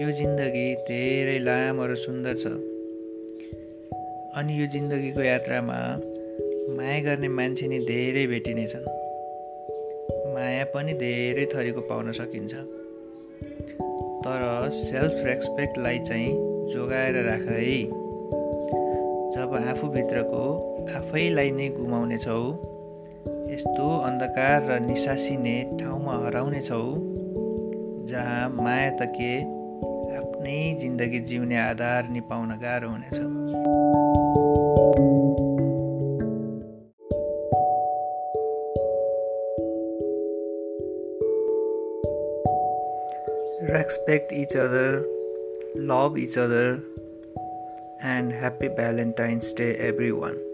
यो जिन्दगी धेरै लामो र सुन्दर छ। अनि यो जिन्दगीको यात्रामा माया गर्ने मान्छे नि धेरै भेटिनेछन् माया पनि धेरै थरीको पाउन सकिन्छ। तर सेल्फ रेस्पेक्टलाई चाहिँ जोगाएर राख। है जब आफूभित्रको आफैलाई नै गुमाउनेछौ यस्तो अन्धकार र निसासिने ठाउँमा हराउनेछौ जहाँ माया त के आफ्नै जिन्दगी जिउने आधार निपाउन गाह्रो हुनेछ। Respect each other love each other and happy Valentine's day everyone